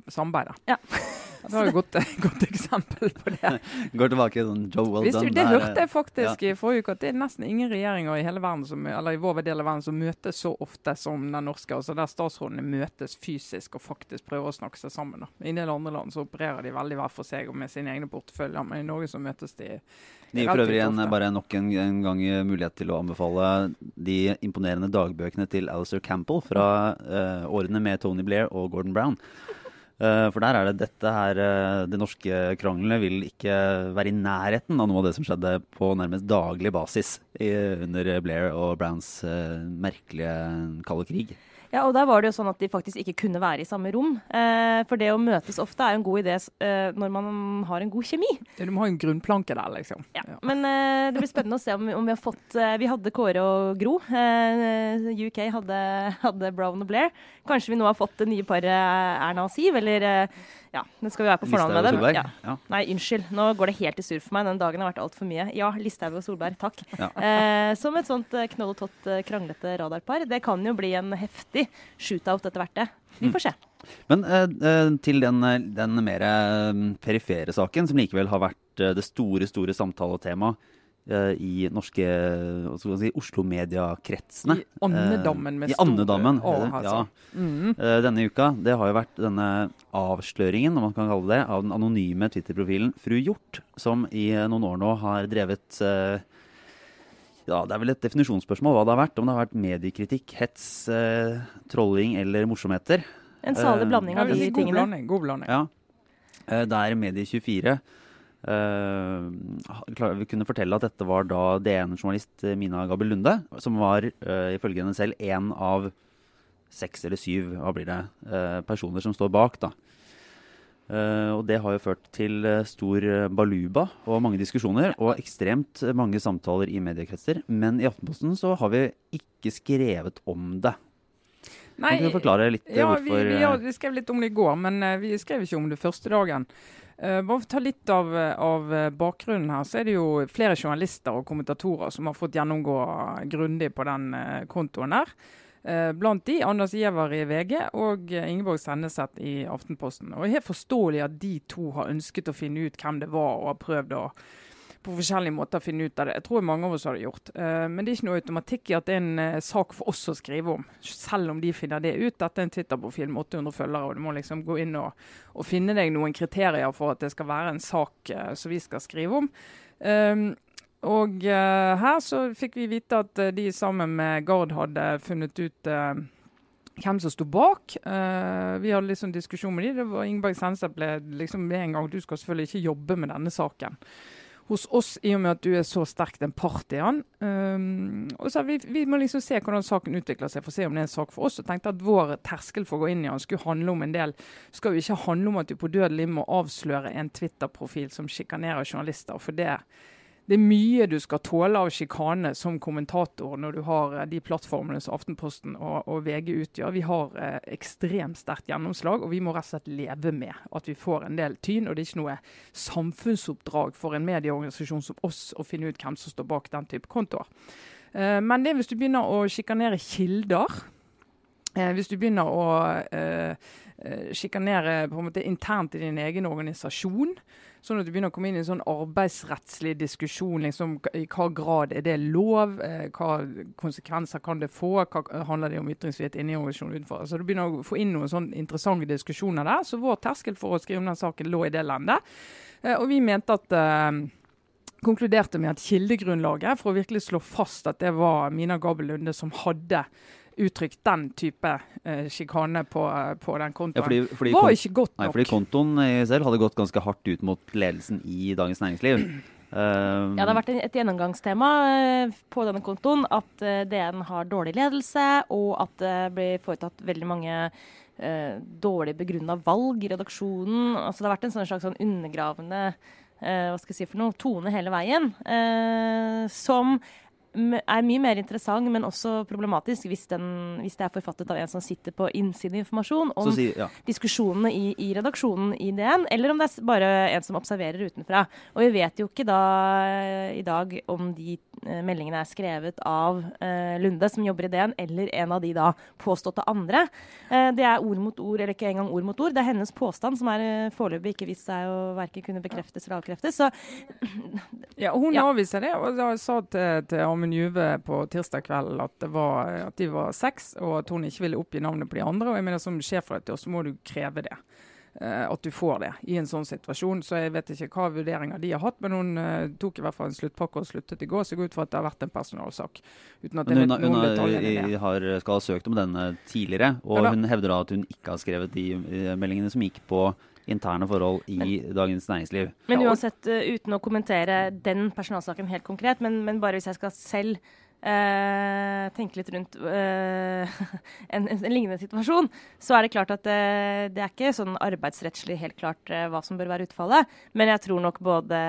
samarbeide. Ja. Det var et godt, godt, eksempel på det. Går tilbake sånn Joe Well Done. Det hørte jeg faktisk ja. i forrige uke, at det er nesten ingen regjeringer i hele verden som, eller i vår del av verden som møtes så ofte som den norske. altså Der statsrådene møtes fysisk og faktisk prøver å snakke seg sammen. Da. I en del andre land så opererer de veldig hver for seg og med sine egne porteføljer, men i Norge så møtes de det gir for øvrig en, bare nok en, en, gang mulighet til å anbefale de imponerende dagbøkene til Alistair Campbell fra uh, årene med Tony Blair og Gordon Brown. Uh, for der er det dette her De norske kranglene vil ikke være i nærheten av noe av det som skjedde på nærmest daglig basis under Blair og Browns merkelige kalde krig. Ja, og der var det jo sånn at de faktisk ikke kunne være i samme rom. Eh, for det å møtes ofte er jo en god idé eh, når man har en god kjemi. Ja, du må ha en grunnplanke der, liksom. Ja, ja. Men eh, det blir spennende å se om, om vi har fått eh, Vi hadde Kåre og Gro. Eh, UK hadde, hadde, Brown og Blair. Kanskje vi nå har fått det nye paret Erna og Siv, eller eh, ja, det skal vi være på fornavn med dem. Ja. Ja. Nei, unnskyld. Nå går det helt i surr for meg. Den dagen har vært altfor mye. Ja, Listhaug og Solberg, takk. Ja. Eh, som et sånt eh, knoll og tott eh, kranglete radarpar. Det kan jo bli en heftig shootout etter hvert, det. Vi får se. Mm. Men eh, eh til den, den mer perifere saken, som likevel har vært det store, store samtaletemaet i norske si, Oslo-mediekretsene. I andedammen med uh, I andedammen, store ja. Mm. Uh, denne uka. Det har jo vært denne avsløringen, om man kan kalle det, av den anonyme Twitter-profilen Fru Hjort, som i noen år nå har drevet uh, ja, Det er vel et definisjonsspørsmål hva det har vært. Om det har vært mediekritikk, hets, trolling eller morsomheter. En salig blanding av de tingene. God blanding. God blanding. Ja. Der Medie24 Uh, vi kunne fortelle at dette var da DN-journalist Mina Gabel Lunde, som var uh, ifølge henne selv én av seks eller syv hva blir det, uh, personer som står bak. da. og det har jo ført til stor baluba og mange diskusjoner og ekstremt mange samtaler i mediekretser. Men i Aftenposten så har vi ikke skrevet om det. Nei, kan du forklare litt ja, hvorfor vi, vi, ja, vi skrev litt om det i går, men vi skrev ikke om det første dagen. Uh, bare for å ta litt av, av, bakgrunnen her, så er det jo flere journalister og kommentatorer som har fått gjennomgå grundig på den uh, kontoen. Uh, blant de Anders Giæver i VG og Ingeborg Senneset i Aftenposten. Og det er helt forståelig at de to har ønsket å finne ut hvem det var, og har prøvd å på forskjellige måter finne ut av det. Jeg tror mange av oss har det gjort. Uh, men det er ikke noe automatikk i at det er en uh, sak for oss å skrive om, selv om de finner det ut. Dette er en Twitter-profil med 800 følgere, og du må liksom gå inn og, og, finne deg noen kriterier for at det skal være en sak uh, som vi skal skrive om. Um, Og uh, her så fikk vi vite at uh, de sammen med Gard hadde funnet ut uh, hvem som sto bak. vi hadde litt sånn diskusjon med de. Det var Ingeborg Senseth ble liksom med en gang Du skal selvfølgelig ikke jobbe med denne saken hos oss, i og med at du er så sterkt en part i. Um, og så vi, vi, må liksom se hvordan saken utvikler seg, for å se om det er en sak for oss. Og tenkte at vår terskel for å gå inn i den skulle handle om en del Skal jo ikke handle om at du på dødelig må avsløre en Twitter-profil som sjikanerer journalister. for det det er mye du skal tåle av sjikane som kommentator når du har eh, de plattformene som Aftenposten og, og VG utgjør. Vi har eh, ekstremt sterkt gjennomslag, og vi må rett og slett leve med at vi får en del tyn. Og det er ikke noe samfunnsoppdrag for en medieorganisasjon som oss å finne ut hvem som står bak den type kontoer. Eh, men det er hvis du begynner å sjikanere kilder, eh, hvis du begynner å eh, eh, sjikanere internt i din egen organisasjon, Sånn at du begynner å komme inn i en sånn arbeidsrettslig diskusjon. Liksom, I hva grad er det lov? Eh, hva konsekvenser kan det få? Hva handler det om ytringsfrihet inni organisasjonen utenfor? Så Du begynner å få inn noen sånn interessante diskusjoner der. Så vår terskel for å skrive om den saken lå i det landet. Eh, og vi mente at eh, konkluderte med at kildegrunnlaget for å virkelig slå fast at det var Mina Gabel Lunde som hadde uttrykt den type eh, sjikane på, på, den kontoen. Ja, fordi, fordi var ikke godt nok. Nei, fordi kontoen selv hadde gått ganske hardt ut mot ledelsen i Dagens Næringsliv. Um, ja, Det har vært et gjennomgangstema uh, på denne kontoen at uh, DN har dårlig ledelse, og at det blir foretatt veldig mange uh, dårlig begrunna valg i redaksjonen. Altså, det har vært en sånn slags sånn undergravende hva skal jeg si for noe, tone hele veien. som er mye mer interessant, men også problematisk hvis, den, hvis, det er forfattet av en som sitter på innsideinformasjon om si, ja. diskusjonene i, i, redaksjonen i DN, eller om det er bare en som observerer utenfra. Og vi vet jo ikke da i dag om de uh, meldingene er skrevet av eh, Lunde, som jobber i DN, eller en av de da påståtte andre. Eh, det er ord mot ord, eller ikke engang ord mot ord. Det er hennes påstand som er uh, foreløpig ikke vist seg å verken kunne bekreftes eller avkreftes. Så, ja, hun ja. avviser det, og da sa til, til Amund Juve på tirsdag kveld at, var, at, de var seks, og at hun ikke ville oppgi navnet på de andre. og jeg mener Som sjefredaktør så må du kreve det. Uh, at du får det i en sånn situasjon. Så jeg vet ikke hva vurderinger de har hatt, men hun uh, tok i hvert fall en sluttpakke og sluttet i går. Så jeg går ut fra at det har vært en personalsak. Uten at jeg vet noen detaljer har, skal ha søkt om denne tidligere, og ja, hun hevder da at hun ikke har skrevet de uh, meldingene som gikk på interne forhold i men, Dagens Næringsliv. Men uansett, uh, uten å kommentere den personalsaken helt konkret, men, men bare hvis jeg skal selv Uh, tenke litt rundt uh, en, en, en, lignende situasjon, så er det klart at uh, det er ikke sånn arbeidsrettslig helt klart hva som bør være utfallet. Men jeg tror nok både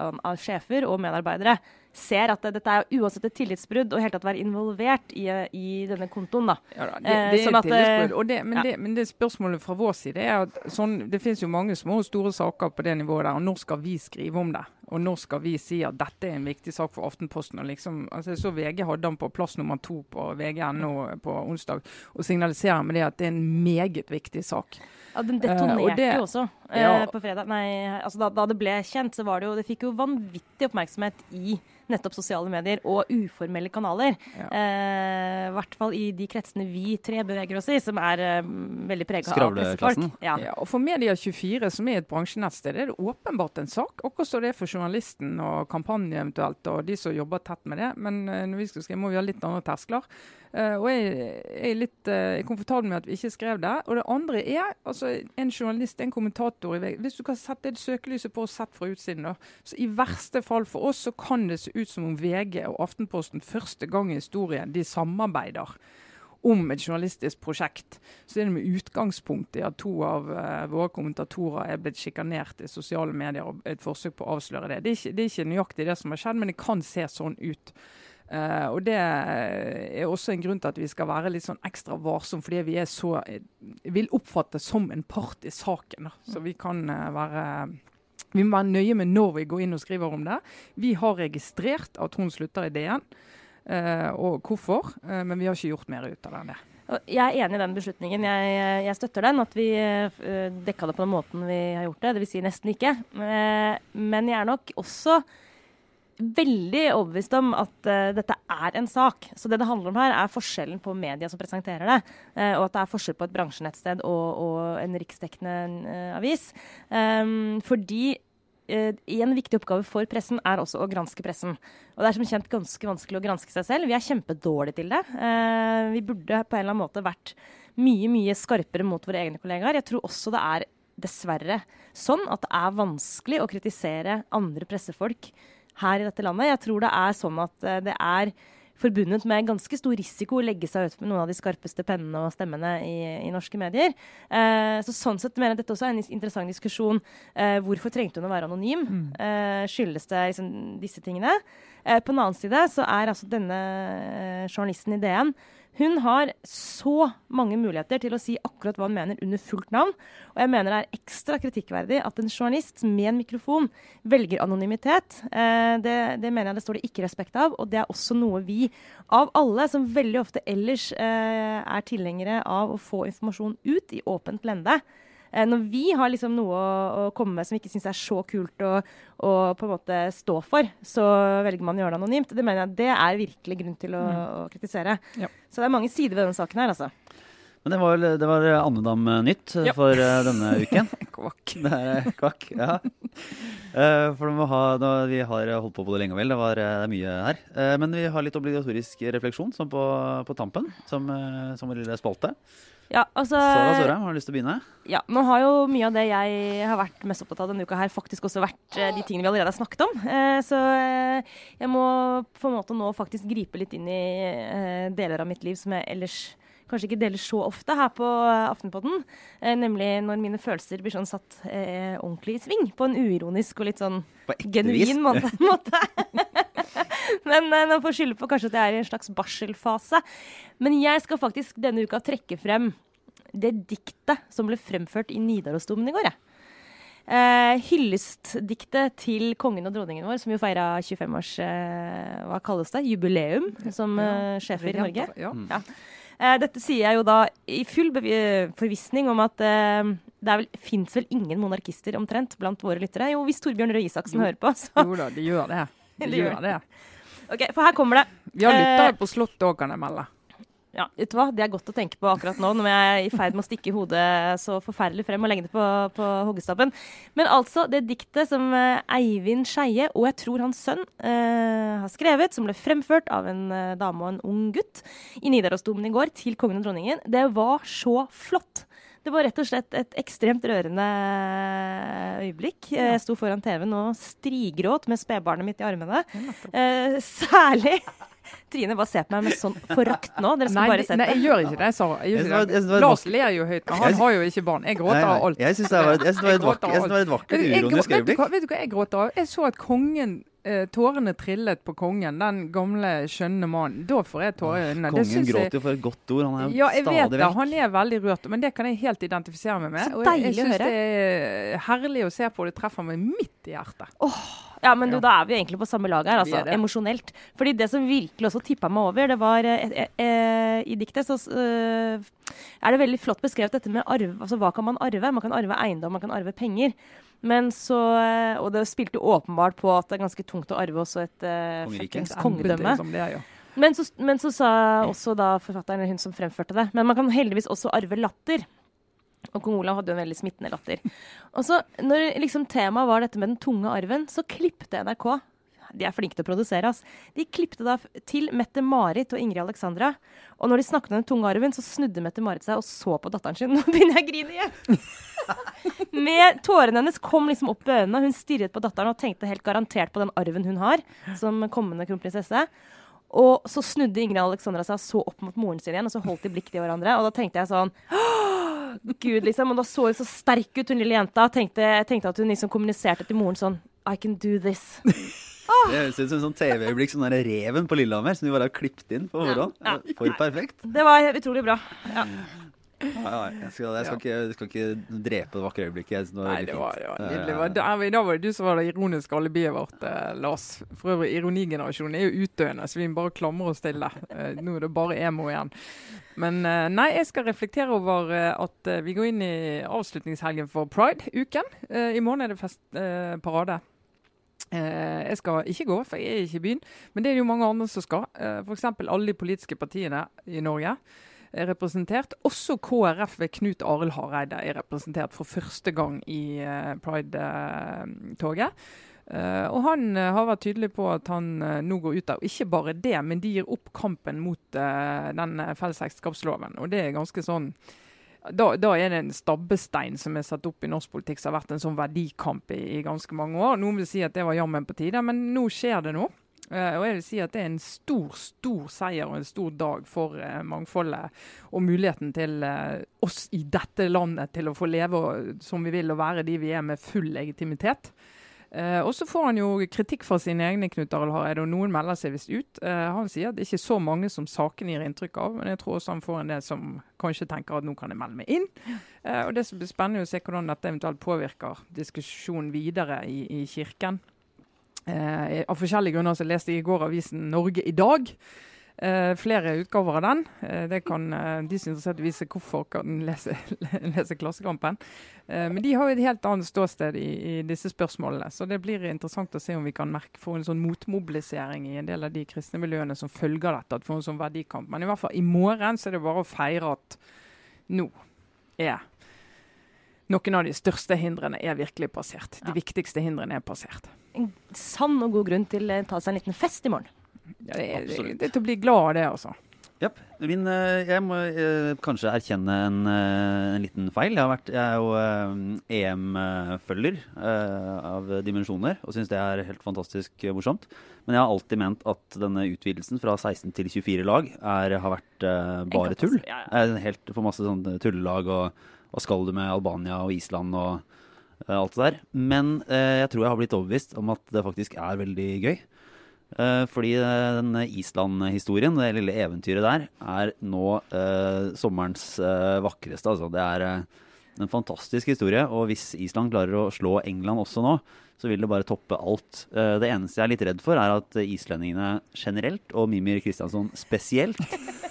av, av sjefer og medarbeidere ser at dette er uansett et tillitsbrudd, og helt tatt være involvert i, i denne kontoen. da. Ja, da det, det, sånn er et tillitsbrudd. Det, men, ja. men, det, spørsmålet fra vår side er at sånn, det finnes jo mange små og store saker på det nivået der, og når skal vi skrive om det? Og nå skal vi si at dette er en viktig sak for Aftenposten? og liksom, altså Så VG hadde han på plass nummer to på VG.no på onsdag, og signaliserer med det at det er en meget viktig sak. Ja, Den detonerte uh, og jo også uh, ja, på fredag. Nei, altså da, da, det ble kjent, så var det jo Det fikk jo vanvittig oppmerksomhet i nettopp sosiale medier og uformelle kanaler. I ja. eh, hvert fall i de kretsene vi tre beveger oss i, som er eh, veldig prega av pressefolk. Ja. ja. og For Media24, som er et bransjenettsted, er det åpenbart en sak. Akkurat som det er for journalisten og kampanje eventuelt, og de som jobber tett med det. Men eh, når vi skal skrive, må vi ha litt andre terskler. Uh, og jeg, er litt uh, komfortabel med at vi ikke skrev det. Og det andre er altså en journalist, en kommentator i VG. Hvis du kan sette et søkelyset på og sett fra utsiden, da, så i verste fall for oss så kan det se ut som om VG og Aftenposten første gang i historien de samarbeider om et journalistisk prosjekt. Så er det med utgangspunkt i at to av uh, våre kommentatorer er blitt sjikanert i sosiale medier og et forsøk på å avsløre det. Det er, ikke, det er ikke nøyaktig det som har skjedd, men det kan se sånn ut. Uh, og Det er også en grunn til at vi skal være litt sånn ekstra varsom, fordi vi er så, vil oppfattes som en part i saken. Så vi kan uh, være vi må være nøye med når vi går inn og skriver om det. Vi har registrert at hun slutter i DN, og hvorfor, uh, men vi har ikke gjort mer ut av det. enn det. Jeg er enig i den beslutningen. Jeg, jeg støtter den. At vi dekka det på den måten vi har gjort det. Dvs. Si nesten ikke. men jeg er nok også veldig overbevist om at uh, dette er en sak. Så det det handler om her, er forskjellen på media som presenterer det, uh, og at det er forskjell på et bransjenettsted og, og en riksdekkende uh, avis. Um, fordi eh, en viktig oppgave for pressen er også å granske pressen. Og det er som kjent ganske vanskelig å granske seg selv. Vi er kjempedårlige til det. Eh, vi burde på en eller annen måte vært mye, mye skarpere mot våre egne kollegaer. Jeg tror også det er dessverre sånn at det er vanskelig å kritisere andre pressefolk her i dette landet. Jeg tror det er sånn at eh, det er forbundet med ganske stor risiko å legge seg ut med noen av de skarpeste pennene og stemmene i, i norske medier. Eh, så sånn sett mener jeg dette også er en interessant diskusjon. Eh, hvorfor trengte hun å være anonym? Mm. Eh, skyldes det liksom, disse tingene? Eh, på den annen side så er altså denne eh, journalisten i DN hun har så mange muligheter til å si akkurat hva hun mener under fullt navn. Og jeg mener det er ekstra kritikkverdig at en journalist med en mikrofon velger anonymitet. Eh, det, det, mener jeg det står det ikke respekt av. Og det er også noe vi, av alle som veldig ofte ellers eh, er tilhengere av å få informasjon ut i åpent lende, når vi har liksom noe å, å, komme med som vi ikke syns er så kult å, å, på en måte stå for, så velger man å gjøre det anonymt. Det mener jeg det er virkelig grunn til å, mm. å kritisere. Ja. Så det er mange sider ved denne saken her, altså. Men det var, det var Andedam-nytt ja. for uh, denne uken. kvakk. Det er kvakk, ja. Uh, for ha, da, vi har holdt på på det lenge og vel. Det, var, det er mye her. Uh, men vi har litt obligatorisk refleksjon som på, på tampen, som, som lille spalte. Ja, altså, Sara Sørheim, har du lyst til å begynne? Ja, Nå har jo mye av det jeg har vært mest opptatt av denne uka her, faktisk også vært eh, de tingene vi allerede har snakket om. Eh, så eh, jeg må på en måte nå faktisk gripe litt inn i deler av mitt liv som jeg ellers kanskje ikke deler så ofte her på Aftenpodden. Eh, nemlig når mine følelser blir sånn satt eh, ordentlig i sving. På en uironisk og litt sånn genuin måte. måte. Men eh, nå får skylde på kanskje at jeg er i en slags barselfase. Men jeg skal faktisk denne uka trekke frem det diktet som ble fremført i Nidarosdomen i går. Ja. Eh, hyllestdiktet til kongen og dronningen vår, som jo feira 25-års eh, hva kalles det, jubileum som eh, sjefer i Norge. Ja. Eh, dette sier jeg jo da i full forvissning om at eh, det fins vel ingen monarkister omtrent blant våre lyttere. Jo, hvis Torbjørn Røe Isaksen hører på, så Jo da, de gjør det. De, de gjør det. Ok, For her kommer det. Vi har lyttere eh, på Slottet òg, kan jeg melde. Ja, vet du hva? Det er godt å tenke på akkurat nå, når jeg er i ferd med å stikke hodet så forferdelig frem og legge det på, på hoggestabben. Men altså, det diktet som eh, Eivind Skeie, og jeg tror hans sønn, eh, har skrevet, som ble fremført av en eh, dame og en ung gutt i Nidarosdomen i går til kongen og dronningen, det var så flott. Det var rett og slett et ekstremt rørende øyeblikk. Jeg sto foran TV-en og strigråt med spedbarnet mitt i armene. Eh, særlig Trine bare ser på meg med sånn forakt nå. Dere skal nei, bare se Nei, jeg gjør ikke det, Sara. Lars ler jo høyt, men han har jo ikke barn. Jeg gråter av alt. Jeg syns det var et vakkert, uronisk øyeblikk. Vet du hva jeg gråter av? Jeg så at kongen eh, tårene trillet på kongen, den gamle, skjønne mannen. Da får jeg tårer i øynene. Kongen gråter jo for et godt ord. Han er ja, jeg vet det. Han er veldig rørt, men det kan jeg helt identifisere meg med. Så deilig jeg, jeg syns det er herlig å se på. Det treffer meg midt i hjertet. Oh, ja, men du, da er vi egentlig på samme lag her, altså. Emosjonelt. Fordi det som virkelig også tippa meg over, det var eh, eh, eh, I diktet så eh, er det veldig flott beskrevet dette med arv. Altså hva kan man arve? Man kan arve eiendom, man kan arve penger. Men så, eh, Og det spilte åpenbart på at det er ganske tungt å arve også et uh, kongedømme. Men så, men så, sa også da forfatteren, hun som fremførte det, men man kan heldigvis også arve latter. Og kong Olav hadde jo en veldig smittende latter. Og så, når liksom temaet var dette med den tunge arven, så klippte NRK de er flinke til å produsere. ass. De klippte da til Mette-Marit og Ingrid Alexandra. Og når de snakket om den tunge arven, så snudde Mette-Marit seg og så på datteren sin. Nå begynner jeg å grine igjen! Med Tårene hennes kom liksom opp i øynene. Hun stirret på datteren og tenkte helt garantert på den arven hun har som kommende kronprinsesse. Og så snudde Ingrid Alexandra seg så opp mot moren sin igjen, og så holdt de blikk til hverandre. Og da tenkte jeg sånn Gud, liksom. Og da så hun så sterk ut, hun lille jenta. Tenkte, tenkte at hun liksom kommuniserte til moren sånn I can do this. Det høres ut som en sånn TV-øyeblikk som den reven på Lillehammer, som de bare har klippet inn på forhånd. Ja, ja. For perfekt. Det var utrolig bra. Ja. Ja, jeg, skal, jeg, skal ikke, jeg, skal, ikke, drepe det vakre øyeblikket. Det Nei, det var, det var nydelig. Da, da var det du som var det ironiske alibiet vårt, eh, Lars. For øvrig, ironigenerasjonen er jo utdøende, så vi må bare klamre oss til det. Eh, nå er det bare emo igjen. Men eh, nei, jeg skal reflektere over eh, at eh, vi går inn i avslutningshelgen for Pride-uken. Eh, I morgen er det festparade. Jeg skal ikke gå, for jeg er ikke i byen. Men det er det jo mange andre som skal. Uh, F.eks. alle de politiske partiene i Norge. er representert. Også KrF ved Knut Arild Hareide er representert for første gang i uh, Pride-toget. Og Han har vært tydelig på at han nå går ut av ikke bare det, men de gir opp kampen mot den fellesekteskapsloven. Og det er ganske sånn da, da, er det en stabbestein som er satt opp i norsk politikk som har vært en sånn verdikamp i, i ganske mange år. Noen vil si at det var jammen på tide, men nå skjer det noe. og jeg vil si at det er en stor, stor seier og en stor dag for mangfoldet og muligheten til oss i dette landet til å få leve som vi vil og være de vi er med full legitimitet. Uh, og så får han jo kritikk fra sine egne, Knut Arild Hareide, og noen melder seg visst ut. Uh, han sier at det ikke er så mange som saken gir inntrykk av, men jeg tror også han får en del som kanskje tenker at nå kan jeg melde meg inn. Uh, og Det som blir spennende å se hvordan dette eventuelt påvirker diskusjonen videre i, i Kirken. av forskjellige grunner så leste jeg i går avisen Norge i dag. Uh, flere utgaver av den. Uh, det kan uh, de som er interessert vise hvorfor kan lese, lese Klassekampen. men de har jo et helt annet ståsted i, i, disse spørsmålene. Så det blir interessant å se om vi kan merke få en sånn motmobilisering i en del av de kristne miljøene som følger dette. at får en sånn verdikamp. Men i hvert fall i morgen så er det bare å feire at nå er noen av de største hindrene er virkelig passert. De ja. viktigste hindrene er passert. En sann og god grunn til å ta seg en liten fest i morgen. Ja, det, det, er å bli glad av det, altså. Yep. Min, eh, jeg må eh, kanskje erkjenne en, eh, en, liten feil. Jeg, vært, jeg er jo EM-følger av dimensjoner og syns det er helt fantastisk morsomt. Men jeg har alltid ment at denne utvidelsen fra 16 til 24 lag er, har vært bare tull. Ja, ja. Helt for masse sånn tullelag og hva skal du med Albania og Island og alt det der. Men jeg tror jeg har blitt overbevist om at det faktisk er veldig gøy. Uh, fordi den Island-historien, det lille eventyret der, er nå eh, sommerens eh, vakreste. Altså. Det er en fantastisk historie. Og hvis Island klarer å slå England også nå, så vil det bare toppe alt. det eneste jeg er litt redd for, er at islendingene generelt, og Mimir Kristiansson spesielt,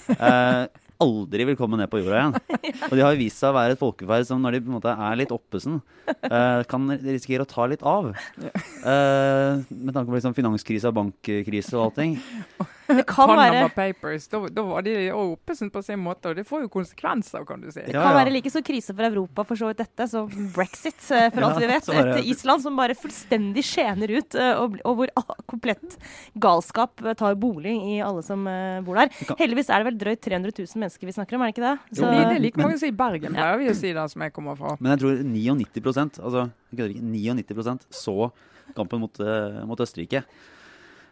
aldri vil komme ned på jorda igjen. Og de har vist seg å være et folkeferd som når de på en måte er litt oppesen, uh, kan risikere å ta litt av. Uh, med tanke på liksom og bankkrise og allting. Det kan Panama være Papers. Da, da var de oppe på sin måte, og det får jo konsekvenser, kan du si. Det kan ja, ja. være like så krise for Europa for så vidt dette, som brexit, eh, for alt vi vet. Et Island som bare fullstendig skjener ut, eh, og, og hvor komplett galskap tar bolig i alle som bor der. Heldigvis er det vel drøyt 300 000 mennesker vi snakker om, er det ikke det? Så, jo, det er like mange som i Bergen, pleier vi å si, der som jeg kommer fra. Men jeg tror 99% altså, 99% så kampen mot, mot Østerrike.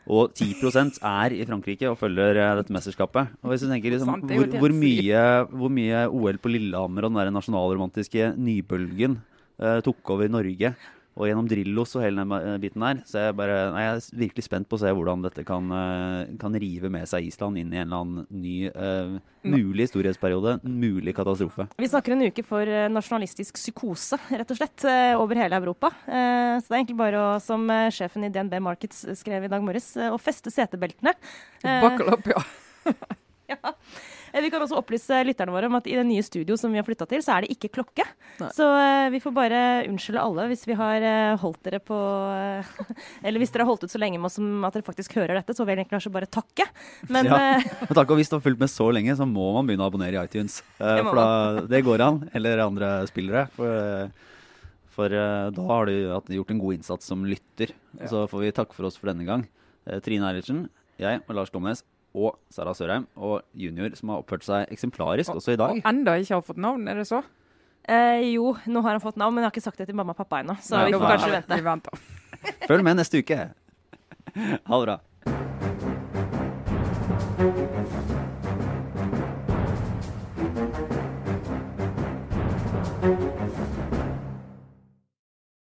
Og 10% er i Frankrike og følger uh, dette mesterskapet. Og hvis du tenker liksom, hvor, hvor, mye, hvor, mye, OL på Lillehammer og den der nasjonalromantiske nybølgen uh, tok over Norge og gjennom Drillos og hele den biten der. Så jeg, bare, nei, jeg, er virkelig spent på å se hvordan dette kan, eh, kan, rive med seg Island inn i en eller annen ny uh, mulig storhetsperiode, mulig katastrofe. Vi snakker en uke for nasjonalistisk psykose, rett og slett, over hele Europa. Uh, så det er egentlig bare å, som sjefen i DNB Markets skrev i dag morges, å feste setebeltene. Buckle up, ja. ja. Eh, vi kan også opplyse lytterne våre om at i det nye studio som vi har flytta til, så er det ikke klokke. Nei. Så uh, vi får bare unnskylde alle hvis vi har uh, holdt dere på Eller hvis dere har holdt ut så lenge med oss som at dere faktisk hører dette, så vil jeg egentlig kanskje bare takke. Men ja. takk, og hvis du har fulgt med så lenge, så må man begynne å abonnere i iTunes. for da, det går an. Eller andre spillere. For, for da har du gjort en god innsats som lytter. Ja. Så får vi takke for oss for denne gang. Trine Eilertsen, jeg og Lars Glomnes og Sara Sørheim og junior, som har oppført seg eksemplarisk og, også i dag. Og enda ikke har fått navn, er det så? Eh, jo, nå har han fått navn, men jeg har ikke sagt det til mamma og pappa ennå. Så Nei, vi får kanskje vente. vente. Følg med neste uke. Ha det bra.